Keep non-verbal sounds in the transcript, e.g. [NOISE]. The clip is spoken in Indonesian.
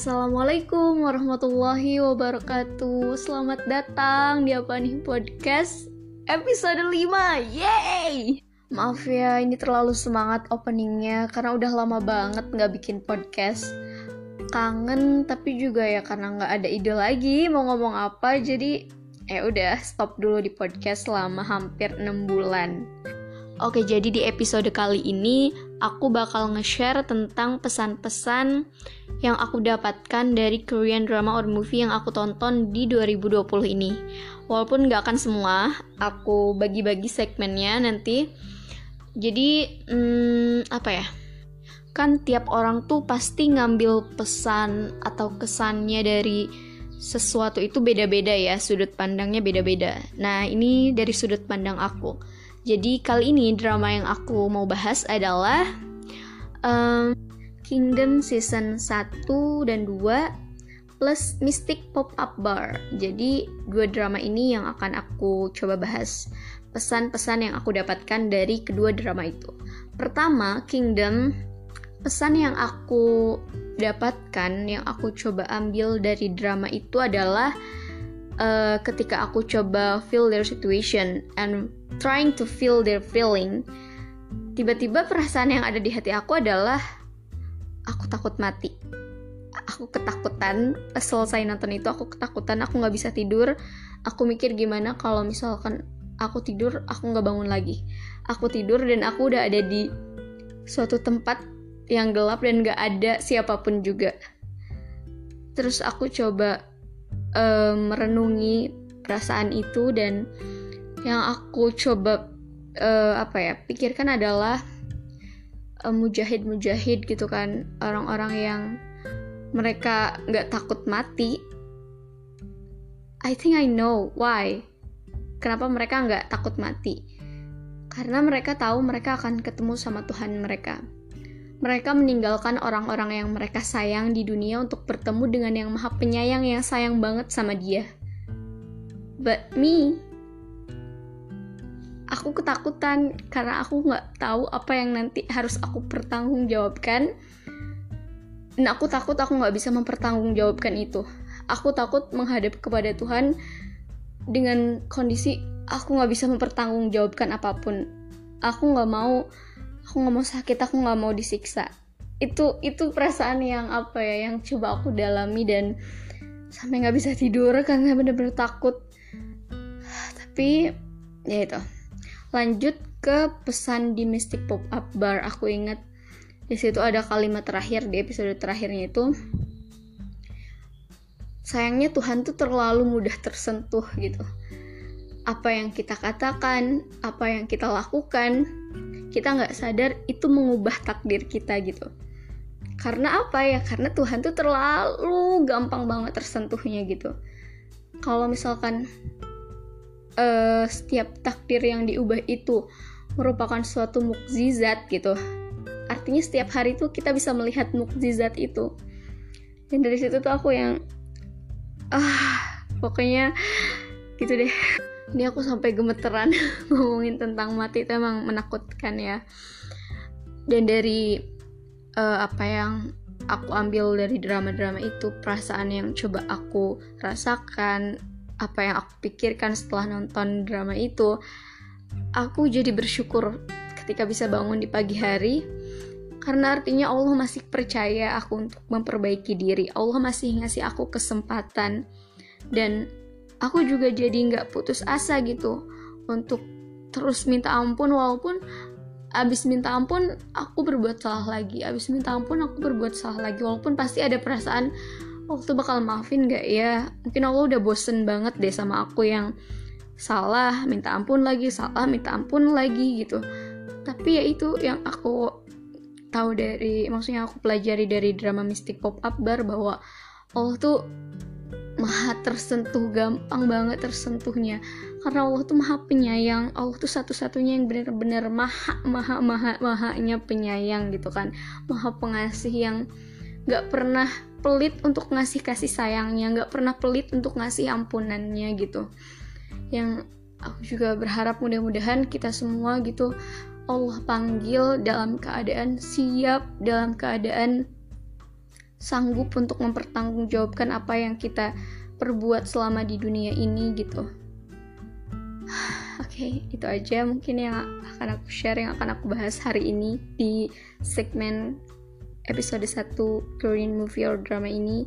Assalamualaikum warahmatullahi wabarakatuh. Selamat datang di Apa Nih Podcast episode 5 Yeay! Maaf ya ini terlalu semangat openingnya Karena udah lama banget gak bikin podcast. Kangen tapi juga ya karena gak ada ide lagi mau ngomong apa Jadi ya udah stop dulu di podcast selama hampir 6 bulan. Oke, jadi di episode kali ini aku bakal nge-share tentang pesan-pesan yang aku dapatkan dari Korean drama or movie yang aku tonton di 2020 ini. Walaupun gak akan semua, aku bagi-bagi segmennya nanti. Jadi, hmm, apa ya? Kan tiap orang tuh pasti ngambil pesan atau kesannya dari sesuatu itu beda-beda ya, sudut pandangnya beda-beda. Nah, ini dari sudut pandang aku jadi kali ini drama yang aku mau bahas adalah um, Kingdom Season 1 dan 2 plus Mystic Pop-Up Bar. Jadi dua drama ini yang akan aku coba bahas. Pesan-pesan yang aku dapatkan dari kedua drama itu. Pertama, Kingdom pesan yang aku dapatkan yang aku coba ambil dari drama itu adalah uh, ketika aku coba feel their situation and trying to feel their feeling, tiba-tiba perasaan yang ada di hati aku adalah aku takut mati. Aku ketakutan selesai nonton itu aku ketakutan aku nggak bisa tidur. Aku mikir gimana kalau misalkan aku tidur aku nggak bangun lagi. Aku tidur dan aku udah ada di suatu tempat yang gelap dan nggak ada siapa pun juga. Terus aku coba uh, merenungi perasaan itu dan yang aku coba uh, apa ya pikirkan adalah uh, mujahid-mujahid gitu kan. Orang-orang yang mereka nggak takut mati. I think I know why. Kenapa mereka nggak takut mati? Karena mereka tahu mereka akan ketemu sama Tuhan mereka mereka meninggalkan orang-orang yang mereka sayang di dunia untuk bertemu dengan yang maha penyayang yang sayang banget sama dia. But me, aku ketakutan karena aku nggak tahu apa yang nanti harus aku pertanggungjawabkan. Dan aku takut aku nggak bisa mempertanggungjawabkan itu. Aku takut menghadap kepada Tuhan dengan kondisi aku nggak bisa mempertanggungjawabkan apa pun. Aku nggak mau aku nggak mau sakit aku nggak mau disiksa. Itu itu perasaan yang apa ya yang coba aku dalami dan sampai nggak bisa tidur karena bener-bener takut. Tapi ya itu. Lanjut ke pesan di Mystic Pop Up Bar. Aku ingat di situ ada kalimat terakhir di episode terakhirnya itu sayangnya Tuhan tuh terlalu mudah tersentuh gitu apa yang kita katakan apa yang kita lakukan kita nggak sadar itu mengubah takdir kita gitu. Karena apa ya? Karena Tuhan tuh terlalu gampang banget tersentuhnya gitu. Kalau misalkan uh, setiap takdir yang diubah itu merupakan suatu mukjizat gitu artinya setiap hari tuh kita bisa melihat mukjizat itu. Dan dari situ tuh aku yang ah pokoknya gitu deh ini aku sampai gemeteran [LAUGHS] ngomongin tentang mati itu emang menakutkan ya. Dan dari uh, apa yang aku ambil dari drama-drama itu perasaan yang coba aku rasakan apa yang aku pikirkan setelah nonton drama itu aku jadi bersyukur ketika bisa bangun di pagi hari. Karena artinya Allah masih percaya aku untuk memperbaiki diri. Allah masih ngasih aku kesempatan. Dan aku juga jadi nggak putus asa gitu untuk terus minta ampun walaupun abis minta ampun aku berbuat salah lagi abis minta ampun aku berbuat salah lagi walaupun pasti ada perasaan waktu bakal maafin gak ya? Mungkin Allah udah bosen banget deh sama aku yang salah minta ampun lagi salah minta ampun lagi gitu. Tapi ya itu yang aku tahu dari maksudnya aku pelajari dari drama Mystic Pop Up Bar bahwa Allah tuh maha tersentuh gampang banget tersentuhnya. Karena Allah tuh maha penyayang. Allah tuh satu-satunya yang benar-benar maha maha maha mahanya penyayang gitu kan. Maha pengasih yang gak pernah pelit untuk ngasih kasih sayangnya gak pernah pelit untuk ngasih ampunannya gitu. Yang aku juga berharap mudah-mudahan kita semua gitu Allah panggil dalam keadaan siap dalam keadaan sanggup untuk mempertanggungjawabkan apa yang kita perbuat selama di dunia ini gitu [SIGHS] Oke, okay, itu aja mungkin yang akan aku share, yang akan aku bahas hari ini di segmen episode 1 Korean movie or drama ini.